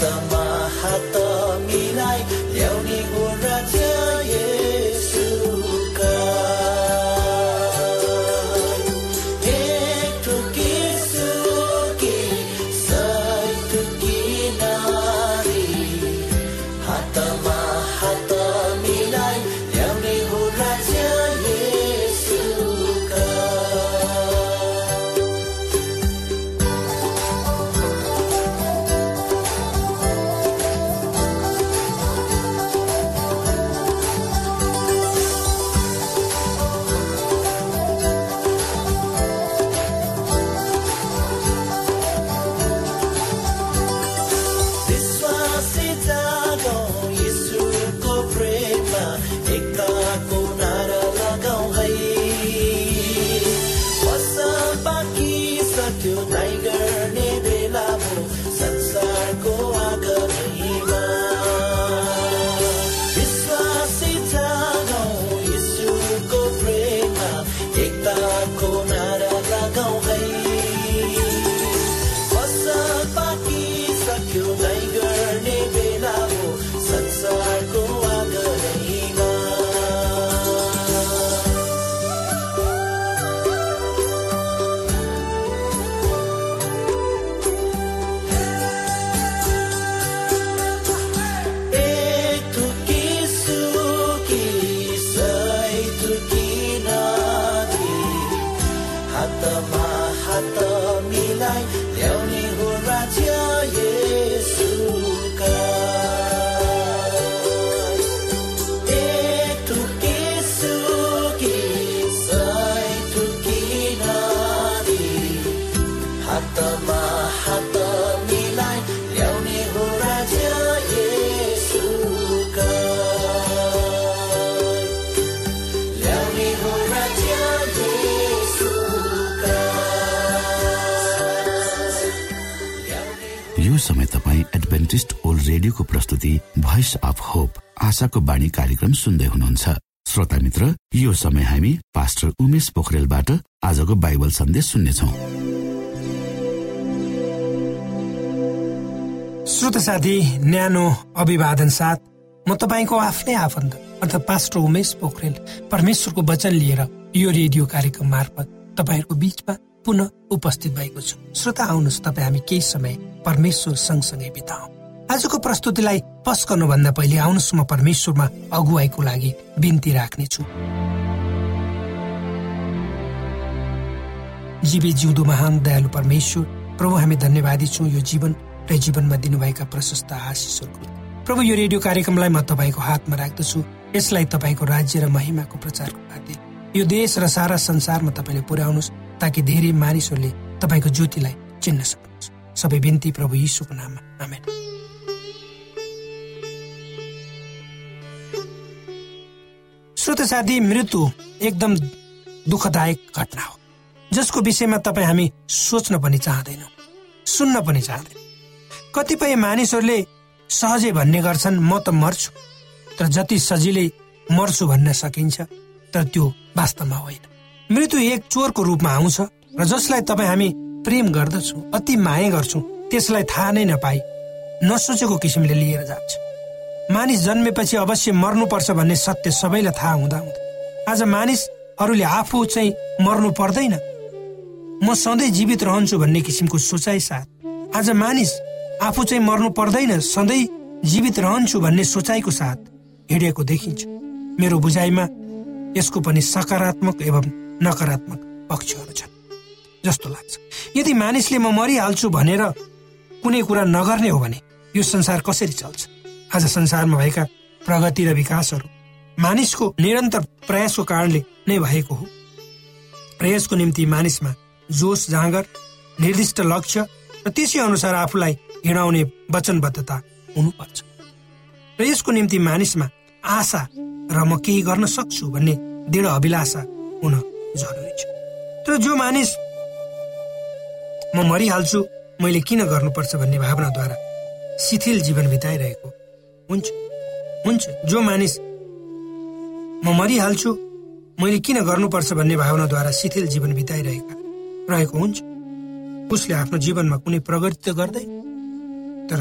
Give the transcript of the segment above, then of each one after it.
Maha harta nilai voice of hope आशाको बाणी कार्यक्रम सुन्दै हुनुहुन्छ। श्रोता मित्र यो समय हामी पास्टर उमेश पोखरेलबाट आजको बाइबल सन्देश सुन्नेछौ। श्रोत साथी न्यानो अभिवादन साथ म तपाईँको आफ्नै आफन्त अर्थात् पास्टर उमेश पोखरेल परमेश्वरको वचन लिएर यो रेडियो कार्यक्रम मार्फत तपाईँहरूको बिचमा पुनः उपस्थित भएको छु। श्रोता आउनुहोस् तपाईँ हामी केही समय परमेश्वर सँगसँगै बिताउ। आजको प्रस्तुतिलाई पस गर्नुभन्दा पहिले आउनुहोस् म परमेश्वरमा अगुवाईको लागि बिन्ती राख्नेछु जीवी जिउँदो महान दयालु परमेश्वर प्रभु हामी धन्यवादी छौँ यो जीवन र जीवनमा दिनुभएका प्रशस्त आशिषहरूको। प्रभु यो रेडियो कार्यक्रमलाई म तपाईँको हातमा राख्दछु। यसलाई तपाईँको राज्य र महिमाको प्रचारको खातिर यो देश र सारा संसारमा तपाईँले पुर्याउनुहोस् ताकि धेरै मानिसहरूले तपाईँको ज्योतिलाई चिन्न सक्नुहोस्। सबै बिन्ती प्रभु यीशुको नाममा। आमेन। श्रोत साथी मृत्यु एकदम दुःखदायक घटना हो। जसको विषयमा तपाईँ हामी सोच्न पनि चाहँदैनौँ सुन्न पनि चाहँदैन। कतिपय मानिसहरूले सहजै भन्ने गर्छन् म त मर्छु तर जति सजिलै मर्छु भन्न सकिन्छ तर त्यो वास्तवमा होइन। मृत्यु एक चोरको रूपमा आउँछ र जसलाई तपाईँ हामी प्रेम गर्दछौँ अति माया गर्छौँ त्यसलाई थाहा नै नपाई नसोचेको किसिमले लिएर जान्छ। मानिस जन्मेपछि अवश्य मर्नुपर्छ भन्ने सत्य सबैलाई थाहा हुँदा हुँदा। आज मानिसहरूले आफू चाहिँ मर्नु पर्दैन। म सधैँ जीवित रहन्छु भन्ने किसिमको सोचाइ साथ। आज मानिस आफू चाहिँ मर्नु पर्दैन सधैँ जीवित रहन्छु भन्ने सोचाइको साथ हिँडेको देखिन्छ। मेरो बुझाइमा यसको पनि सकारात्मक एवं नकारात्मक पक्षहरू छन्। जस्तो लाग्छ। यदि मानिसले म मरिहाल्छु भनेर कुनै कुरा नगर्ने हो भने यो संसार कसरी चल्छ? आज संसारमा भएका प्रगति र विकासहरू मानिसको निरन्तर प्रयासको कारणले नै भएको हो। र यसको निम्ति मानिसमा जोस जाँगर निर्दिष्ट लक्ष्य र त्यसै अनुसार आफूलाई हिँडाउने वचनबद्धता हुनुपर्छ। र यसको निम्ति मानिसमा आशा र म केही गर्न सक्छु भन्ने दृढ अभिलाषा हुन जरुरी छ। तर जो मानिस म मरिहाल्छु मैले किन गर्नुपर्छ भन्ने भावनाद्वारा शिथिल जीवन बिताइरहेको हुन्छ। हुन्छ। जो मानिस म मरिहाल्छु मैले किन गर्नुपर्छ भन्ने भावनाद्वारा शिथिल जीवन बिताइरहेका रहेको हुन्छ। उसले आफ्नो जीवनमा कुनै प्रगति त गर्दैन तर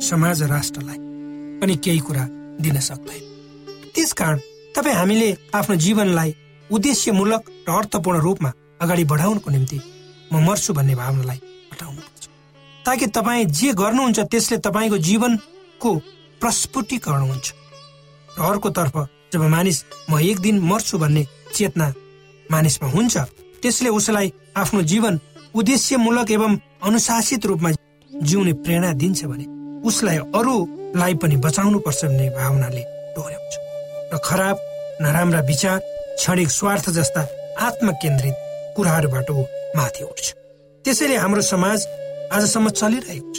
समाज राष्ट्रलाई पनि केही कुरा दिन सक्दैन। त्यसकारण तपाईँ हामीले आफ्नो जीवनलाई उद्देश्यमूलक र अर्थपूर्ण रूपमा अगाडि बढाउनको निम्ति म मर्छु भन्ने भावनालाई हटाउनुपर्छ। ताकि तपाईँ जे गर्नुहुन्छ त्यसले तपाईँको जीवनको प्रस्फुटीकरण हुन्छ। र अर्कोतर्फ जब मानिस म एक दिन मर्छु भन्ने चेतना मानिसमा हुन्छ त्यसले उसलाई आफ्नो जीवन उद्देश्यमूलक एवं अनुशासित रूपमा जिउने प्रेरणा दिन्छ भने उसलाई अरूलाई पनि बचाउनु पर्छ भन्ने भावनाले डोर्याउँछ र खराब नराम्रा विचार क्षणिक स्वार्थ जस्ता आत्मकेन्द्रित कुराहरूबाट माथि उठ्छ। त्यसैले हाम्रो समाज आजसम्म चलिरहेको छ।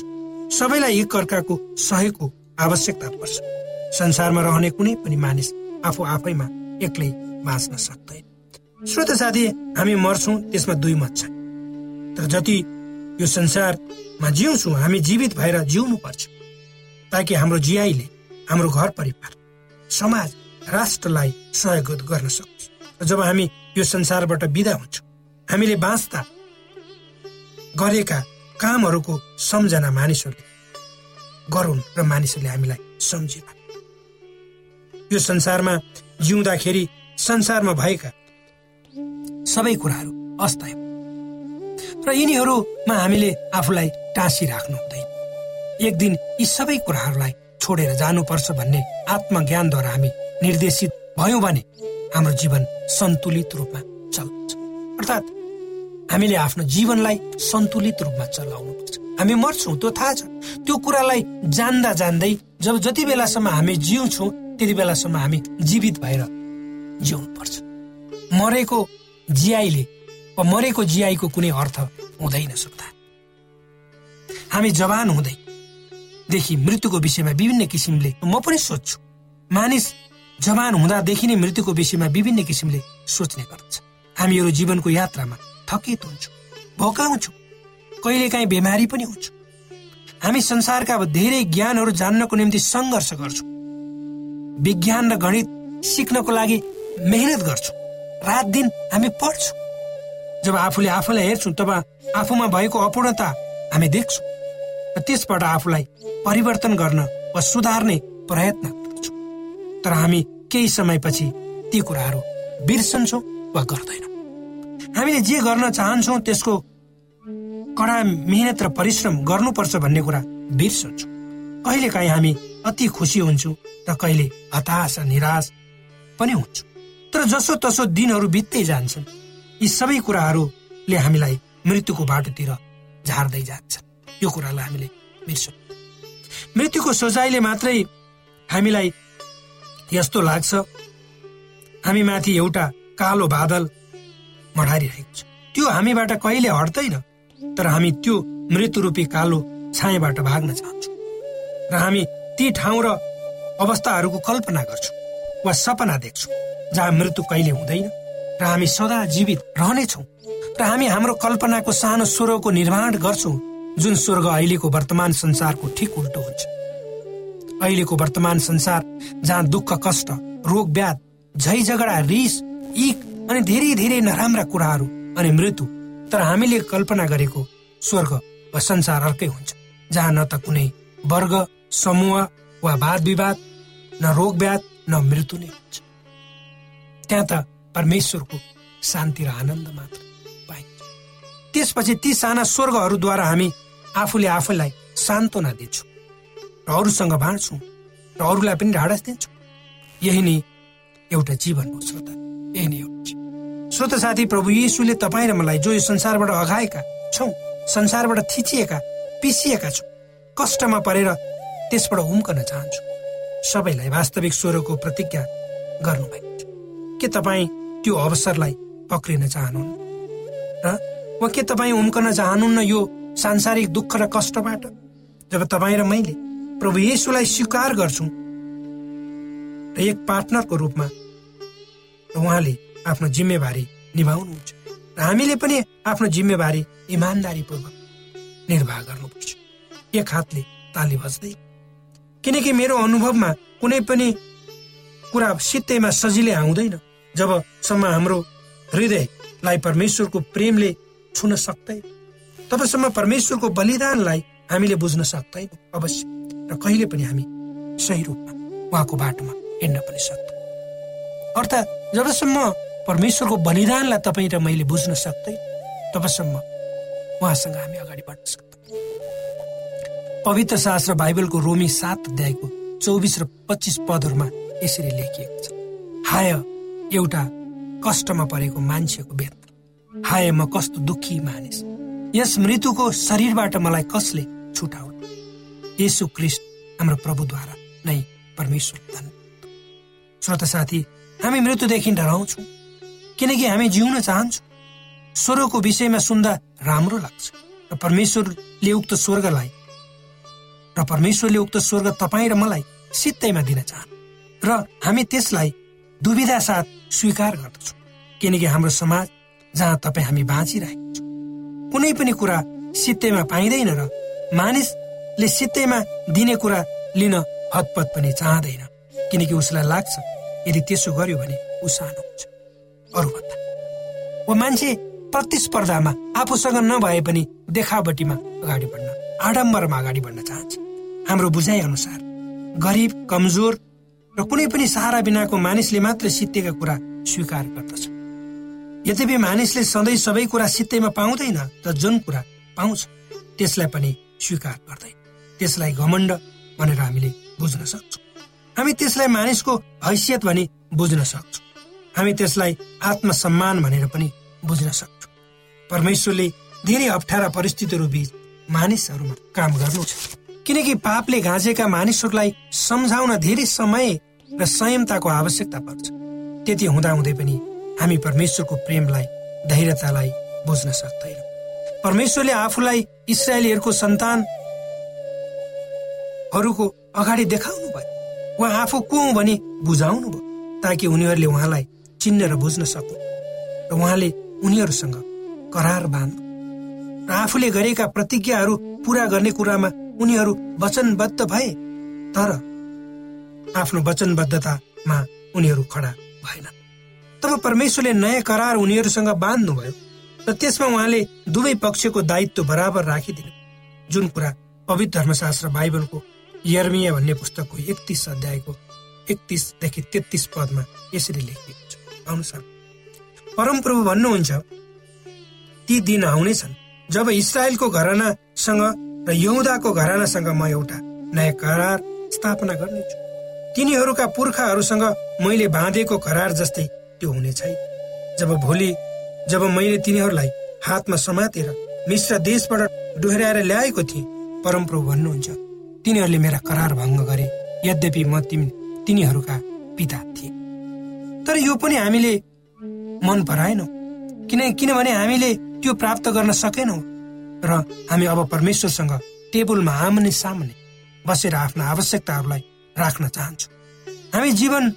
सबैलाई एक अर्काको सहयोगको आवश्यकता पर्छ। संसारमा रहने कुनै पनि मानिस आफू आफैमा एक्लै बाँच्न सक्दैन। श्रोत साथी हामी मर्छौँ त्यसमा दुई मत छ तर जति यो संसारमा जिउँछौँ हामी जीवित भएर जिउनु पर्छ ताकि हाम्रो जियाइले हाम्रो घर परिवार समाज राष्ट्रलाई सहयोग गर्न सकोस्। र जब हामी यो संसारबाट विदा हुन्छौँ हामीले बाँच्दा गरेका कामहरूको सम्झना मानिसहरूले गरून् र मानिसहरूले हामीलाई सम्झिन। यो संसारमा जिउँदाखेरि संसारमा भएका सबै कुराहरू अस्थायी र यिनीहरूमा हामीले आफूलाई टाँसी राख्नु हुँदैन। एक दिन यी सबै कुराहरूलाई छोडेर जानुपर्छ भन्ने आत्मज्ञानद्वारा हामी निर्देशित भयौँ भने हाम्रो जीवन सन्तुलित रूपमा चल्छ। अर्थात् हामीले आफ्नो जीवनलाई सन्तुलित रूपमा चलाउनु पर्छ हामी मर्छौँ त्यो थाहा छ। त्यो कुरालाई जान्दा जान्दै जब जति बेलासम्म हामी जिउँछौँ त्यति बेलासम्म हामी जीवित भएर जिउनु पर्छ मरेको जियाइले वा मरेको जियाईको कुनै अर्थ हुँदैन सक्दा हामी जवान हुँदै देखि मृत्युको विषयमा विभिन्न किसिमले म पनि सोध्छु। मानिस जवान हुँदादेखि नै मृत्युको विषयमा विभिन्न किसिमले सोच्ने गर्दछ। हामीहरू जीवनको यात्रामा थकित हुन्छौँ भोकाउँछौँ। कहिलेकाहीँ बिमारी पनि हुन्छौँ। हामी संसारका धेरै ज्ञानहरू जान्नको निम्ति सङ्घर्ष गर्छौँ। विज्ञान र गणित सिक्नको लागि मेहनत गर्छौँ। रात दिन हामी पढ्छौँ। जब आफूले आफूलाई हेर्छौँ तब आफूमा भएको अपूर्णता हामी देख्छौँ र त्यसबाट आफूलाई परिवर्तन गर्न वा सुधार्ने प्रयत्न गर्छौँ। तर हामी केही समयपछि ती कुराहरू बिर्सन्छौँ वा गर्दैनौँ। हामीले जे गर्न चाहन्छौँ त्यसको कडा मेहनत र परिश्रम गर्नुपर्छ भन्ने कुरा बिर्सन्छौँ कहिलेकाहीँ हामी अति खुसी हुन्छौँ र कहिले हताश निराश पनि हुन्छौँ। तर जसो तसो दिनहरू बित्दै जान्छन् यी सबै कुराहरूले हामीलाई मृत्युको बाटोतिर झार्दै जान्छ यो कुरालाई हामीले बिर्सौँ मृत्युको सोचाइले मात्रै हामीलाई यस्तो लाग्छ हामी माथि एउटा कालो बादल मढारिरहेको छ। त्यो हामीबाट कहिले हट्दैन। तर हामी त्यो मृत्युरूपी कालो छायाबाट भाग्न चाहन्छौँ। र हामी ती ठाउँ र अवस्थाहरूको कल्पना गर्छौँ वा सपना देख्छौँ जहाँ मृत्यु कहिले हुँदैन र हामी सदा जीवित रहनेछौँ। र हामी हाम्रो कल्पनाको सानो स्वर्गको निर्माण गर्छौँ जुन स्वर्ग अहिलेको वर्तमान संसारको ठिक उल्टो हुन्छ। अहिलेको वर्तमान संसार जहाँ दुःख कष्ट रोग व्याध झै झगडा रिस इक अनि धेरै धेरै नराम्रा कुराहरू अनि मृत्यु तर हामीले कल्पना गरेको स्वर्ग वा संसार अर्कै हुन्छ जहाँ न त कुनै वर्ग समूह वा वाद विवाद न रोग व्याध न मृत्यु नै हुन्छ। त्यहाँ त परमेश्वरको शान्ति र आनन्द मात्र पाइन्छ। त्यसपछि ती साना स्वर्गहरूद्वारा हामी आफूले आफूलाई सान्त्वना दिन्छौँ र अरूसँग बाँड्छौँ र अरूलाई पनि ढाडस दिन्छौँ। यही नै एउटा जीवन हो श्रोता यही नै एउटा श्रोत साथी प्रभु यीशुले तपाईँ र मलाई जो यो संसारबाट अघाएका छौँ संसारबाट थिचिएका पिसिएका छौँ कष्टमा परेर त्यसबाट उम्कन चाहन्छु। सबैलाई वास्तविक स्वरको प्रतिज्ञा गर्नुभएको के तपाईँ त्यो अवसरलाई पक्रिन चाहनुहुन्न? र वा के तपाईँ उम्कन चाहनुहुन्न यो सांसारिक दुःख र कष्टबाट? जब तपाईँ र मैले प्रभु येसुलाई स्वीकार गर्छौँ र एक पार्टनरको रूपमा उहाँले आफ्नो जिम्मेवारी निभाउनुहुन्छ र हामीले पनि आफ्नो जिम्मेवारी इमान्दारीपूर्वक निर्वाह गर्नुपर्छ। एक हातले ताली बज्दै। किनकि मेरो अनुभवमा कुनै पनि कुरा सित्तैमा सजिलै आउँदैन। जबसम्म हाम्रो हृदयलाई परमेश्वरको प्रेमले छुन सक्दैन तबसम्म परमेश्वरको बलिदानलाई हामीले बुझ्न सक्दैनौँ अवश्य। र कहिले पनि हामी सही रूपमा उहाँको बाटोमा हिँड्न पनि सक्दैनौँ। अर्थात् जबसम्म परमेश्वरको बलिदानलाई तपाईँ र मैले बुझ्न सक्दैन तबसम्म उहाँसँग हामी अगाडि बढ्न सक्दैनौँ। पवित्र शास्त्र बाइबलको रोमी सात अध्यायको चौबिस र पच्चिस पदहरूमा यसरी लेखिएको छ। हाय एउटा कष्टमा परेको मान्छेको वेदना हाय म कस्तो दुखी मानिस। यस मृत्युको शरीरबाट मलाई कसले छुटाउनु? यसु क्रिस्ट हाम्रो प्रभुद्वारा नै परमेश्वर धन श्रोत साथी हामी मृत्युदेखि डराउँछौँ। किनकि हामी जिउन चाहन्छौँ। स्वर्गको विषयमा सुन्दा राम्रो लाग्छ। र परमेश्वरले उक्त स्वर्गलाई र परमेश्वरले उक्त स्वर्ग तपाईँ र मलाई सित्तैमा दिन चाहनु। र हामी त्यसलाई दुविधा साथ स्वीकार गर्दछौँ किनकि हाम्रो समाज जहाँ तपाईँ हामी बाँचिरहेको छौँ। कुनै पनि कुरा सित्तैमा पाइँदैन र मानिसले सित्तैमा दिने कुरा लिन हतपत पनि चाहँदैन किनकि उसलाई लाग्छ यदि त्यसो गर्यो भने ऊ सानो हुन्छ। अरूभन्दा। वा मान्छे प्रतिस्पर्धामा आफूसँग नभए पनि देखावटीमा अगाडि बढ्न आडम्बरमा अगाडि बढ्न चाहन्छ। हाम्रो बुझाइ अनुसार गरिब कमजोर र कुनै पनि सहारा बिनाको मानिसले मात्र सित्तेका कुरा स्वीकार गर्दछ। यद्यपि मानिसले सधैँ सबै कुरा सित्तैमा पाउँदैन र जुन कुरा पाउँछ त्यसलाई पनि स्वीकार गर्दैन। त्यसलाई घमण्ड भनेर हामीले बुझ्न सक्छौँ। हामी त्यसलाई मानिसको हैसियत भनी बुझ्न सक्छौँ। हामी त्यसलाई आत्मसम्मान भनेर पनि बुझ्न सक्छौँ। परमेश्वरले धेरै अप्ठ्यारा परिस्थितिहरू बिच मानिसहरूमा काम गर्नु छ। किनकि पापले घाँचेका मानिसहरूलाई सम्झाउन धेरै समय र संयमताको आवश्यकता पर्छ। त्यति हुँदाहुँदै पनि हामी परमेश्वरको प्रेमलाई धैर्यतालाई बुझ्न सक्दैनौँ। परमेश्वरले आफूलाई इसरायलीहरूको सन्तानहरूको अगाडि देखाउनु भयो उहाँ आफू को हुँ भनी बुझाउनु भयो ताकि उनीहरूले उहाँलाई चिन्न र बुझ्न सकु र उहाँले उनीहरूसँग करार बाँध्नु र आफूले गरेका प्रतिज्ञाहरू पुरा गर्ने कुरामा उनीहरू वचनबद्ध भए तर आफ्नो वचनबद्धतामा उनीहरू खडा भएन। तब परमेश्वरले नयाँ करार उनीहरूसँग बाँध्नुभयो र त्यसमा उहाँले दुवै पक्षको दायित्व बराबर राखिदिनु। जुन कुरा पवित्र धर्मशास्त्र बाइबलको यर्मिया भन्ने पुस्तकको एकतिस अध्यायको एकतिसदेखि तेत्तिस पदमा यसरी लेखिएको अनुसार परमप्रभु भन्नुहुन्छ ती दिन आउनेछन् जब इसरायलको घरानासँग र यहुदाको घरानासँग म एउटा नयाँ करार स्थापना गर्नेछु तिनीहरूका पुर्खाहरूसँग मैले बाँधेको करार जस्तै त्यो हुने छैन। जब भोलि जब मैले तिनीहरूलाई हातमा समातेर मिश्र देशबाट डोहोऱ्याएर ल्याएको थिएँ परमप्रभु भन्नुहुन्छ तिनीहरूले मेरा करार भङ्ग गरे। यद्यपि म तिनीहरूका पिता थिए। तर यो पनि हामीले मन पराएनौँ। किन किनभने हामीले त्यो प्राप्त गर्न सकेनौँ। र हामी अब परमेश्वरसँग टेबलमा आमने सामने बसेर आफ्ना आवश्यकताहरूलाई राख्न चाहन्छौँ। हामी जीवन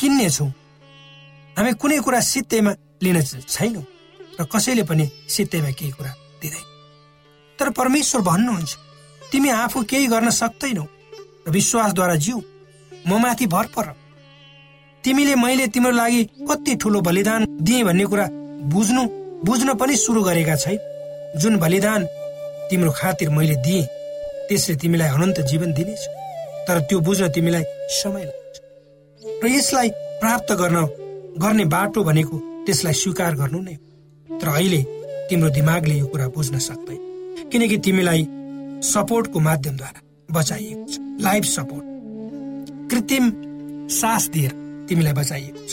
किन्नेछौँ। हामी कुनै कुरा सित्तैमा लिन छैनौँ र कसैले पनि सित्तैमा केही कुरा दिँदैन। तर परमेश्वर भन्नुहुन्छ तिमी आफू केही गर्न सक्दैनौ र विश्वासद्वारा जिउ। म माथि भर पर। तिमीले मैले तिम्रो लागि कति ठुलो बलिदान दिए भन्ने कुरा बुझ्नु बुझ्न पनि सुरु गरेका छै। जुन बलिदान तिम्रो खातिर मैले दिए त्यसले तिमीलाई अनन्त जीवन दिनेछ। तर त्यो बुझ्न तिमीलाई समय लाग्छ। र यसलाई प्राप्त गर्न गर्ने बाटो भनेको त्यसलाई स्वीकार गर्नु नै तर अहिले तिम्रो दिमागले यो कुरा बुझ्न सक्दैन। किनकि तिमीलाई सपोर्टको माध्यमद्वारा बचाइएको छ। Life support. कृत्रिम सास दिएर तिमीलाई बचाइएको छ।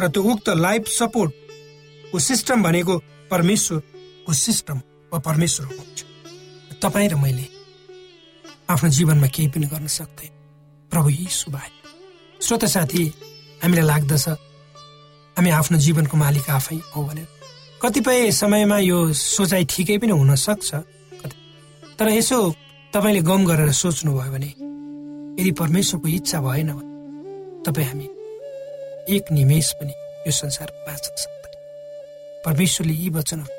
र त्यो उक्त लाइफ सपोर्टको सिस्टम भनेको परमेश्वरको सिस्टम वा परमेश्वर हुनुहुन्छ तपाईँ र मैले आफ्नो जीवनमा केही पनि गर्न सक्दैन। प्रभु यी सुभाइ श्रोत साथी हामीलाई लाग्दछ हामी आफ्नो जीवनको मालिक आफै हो भनेर। कतिपय समयमा यो सोचाइ ठिकै पनि हुन सक्छ। तर यसो तपाईँले गम गरेर सोच्नुभयो भने यदि परमेश्वरको इच्छा भएन भने तपाईँ हामी एक निमेष पनि यो संसारमा बाँच्न सक्दैन। परमेश्वरले यी वचनहरू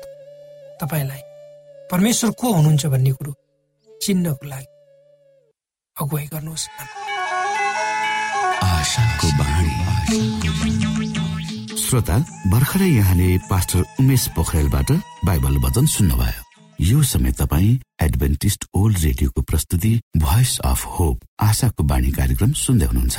तपाईँलाई परमेश्वर को हुनुहुन्छ भन्ने कुरो चिन्नको लागि अगुवाई गर्नुहोस् श्रोता भर्खरै यहाँले पास्टर उमेश पोखरेलबाट बाइबल वचन सुन्नुभयो। यो समय तपाईँ एडभेन्टिस्ट ओल्ड रेडियोको प्रस्तुति भोइस अफ होप आशाको बाणी कार्यक्रम सुन्दै हुनुहुन्छ।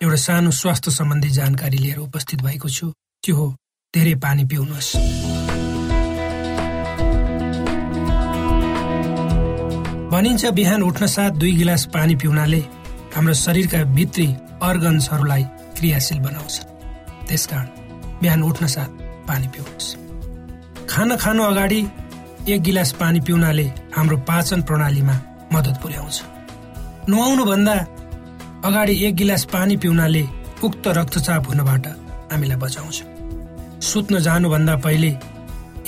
एउटा सानो स्वास्थ्य सम्बन्धी जानकारी लिएर उपस्थित भएको छु। त्यो हो? धेरै पानी पिउनुहोस्। भनिन्छ बिहान उठ्न साथ दुई गिलास पानी पिउनाले हाम्रो शरीरका भित्री अर्गन्सहरूलाई क्रियाशील बनाउँछ। त्यसकारण बिहान उठ्न साथ पानी पिउनुहोस्। खाना खानु अगाडि एक गिलास पानी पिउनाले हाम्रो पाचन प्रणालीमा मद्दत पुर्याउँछ। नुहाउनु भन्दा अगाडि एक गिलास पानी पिउनाले उक्त रक्तचाप हुनबाट हामीलाई बचाउँछ। सुत्न जानुभन्दा पहिले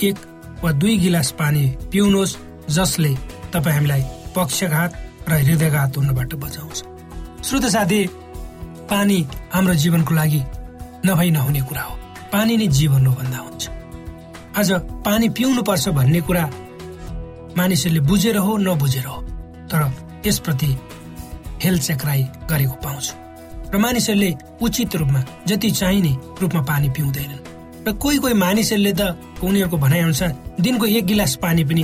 एक वा दुई गिलास पानी पिउनुहोस् जसले तपाईँ हामीलाई पक्षघात र हृदयघात हुनबाट बचाउँछ। श्रोत साथी पानी हाम्रो जीवनको लागि नभई नहुने कुरा हो। पानी नै जीवन हो भन्दा हुन्छ। आज पानी पिउनु पर्छ भन्ने कुरा मानिसहरूले बुझेर हो नबुझेर हो तर यसप्रति हेलचेक्राई गरेको पाउँछु। र मानिसहरूले उचित रूपमा जति चाहिने रूपमा पानी पिउँदैनन्। र कोही कोही मानिसहरूले त उनीहरूको भनाइअनुसार दिनको एक गिलास पानी पनि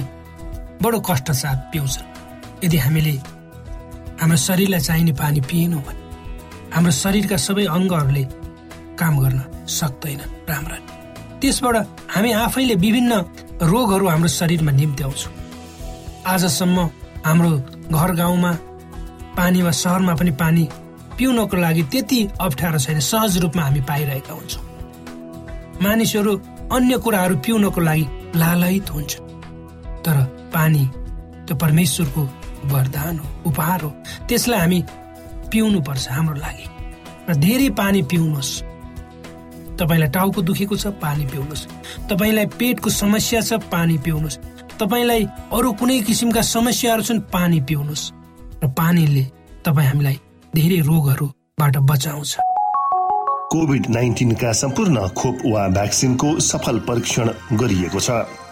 बडो कष्ट साथ पिउँछन्। यदि हामीले हाम्रो शरीरलाई चाहिने पानी पिएनौँ भने हाम्रो शरीरका सबै अङ्गहरूले काम गर्न सक्दैन राम्रा। त्यसबाट हामी आफैले विभिन्न रोगहरू हाम्रो शरीरमा निम्त्याउँछौँ। आजसम्म हाम्रो घर गाउँमा पानी वा सहरमा पनि पानी पिउनको लागि त्यति अप्ठ्यारो छैन। सहज रूपमा हामी पाइरहेका हुन्छौँ। मानिसहरू अन्य कुराहरू पिउनको लागि लालयित हुन्छ तर पानी त्यो परमेश्वरको वरदान हो उपहार हो। त्यसलाई हामी पिउनु पर्छ हाम्रो लागि। र धेरै पानी पिउनुहोस्। तपाईँलाई टाउको दुखेको छ पानी पिउनुहोस्। तपाईँलाई पेटको समस्या छ पानी पिउनुहोस्। तपाईँलाई अरू कुनै किसिमका समस्याहरू छन् पानी पिउनुहोस्। र पानीले तपाईँ हामीलाई धेरै रोगहरूबाट बचाउँछ। कोभिड नाइन्टिनका सम्पूर्ण खोप वा भ्याक्सिनको सफल परीक्षण गरिएको छ।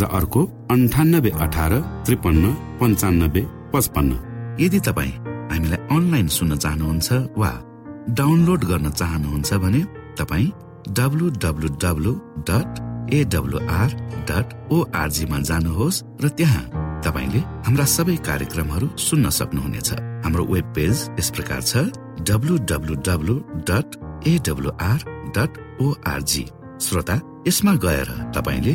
र अर्को अन्ठानब्बे अठार त्रिपन्न पन्चानब्बे पचपन्न। यदि तपाईँ हामीलाई अनलाइन सुन्न चाहनुहुन्छ वा डाउनलोड गर्न चाहनुहुन्छ भने तपाईँ W W W dot AWR dot ओआरजीमा जानुहोस् र त्यहाँ तपाईँले हाम्रा सबै कार्यक्रमहरू सुन्न सक्नुहुनेछ। हाम्रो वेब पेज यस प्रकार छ W dot AWR dot ORG श्रोता यसमा गएर तपाईँले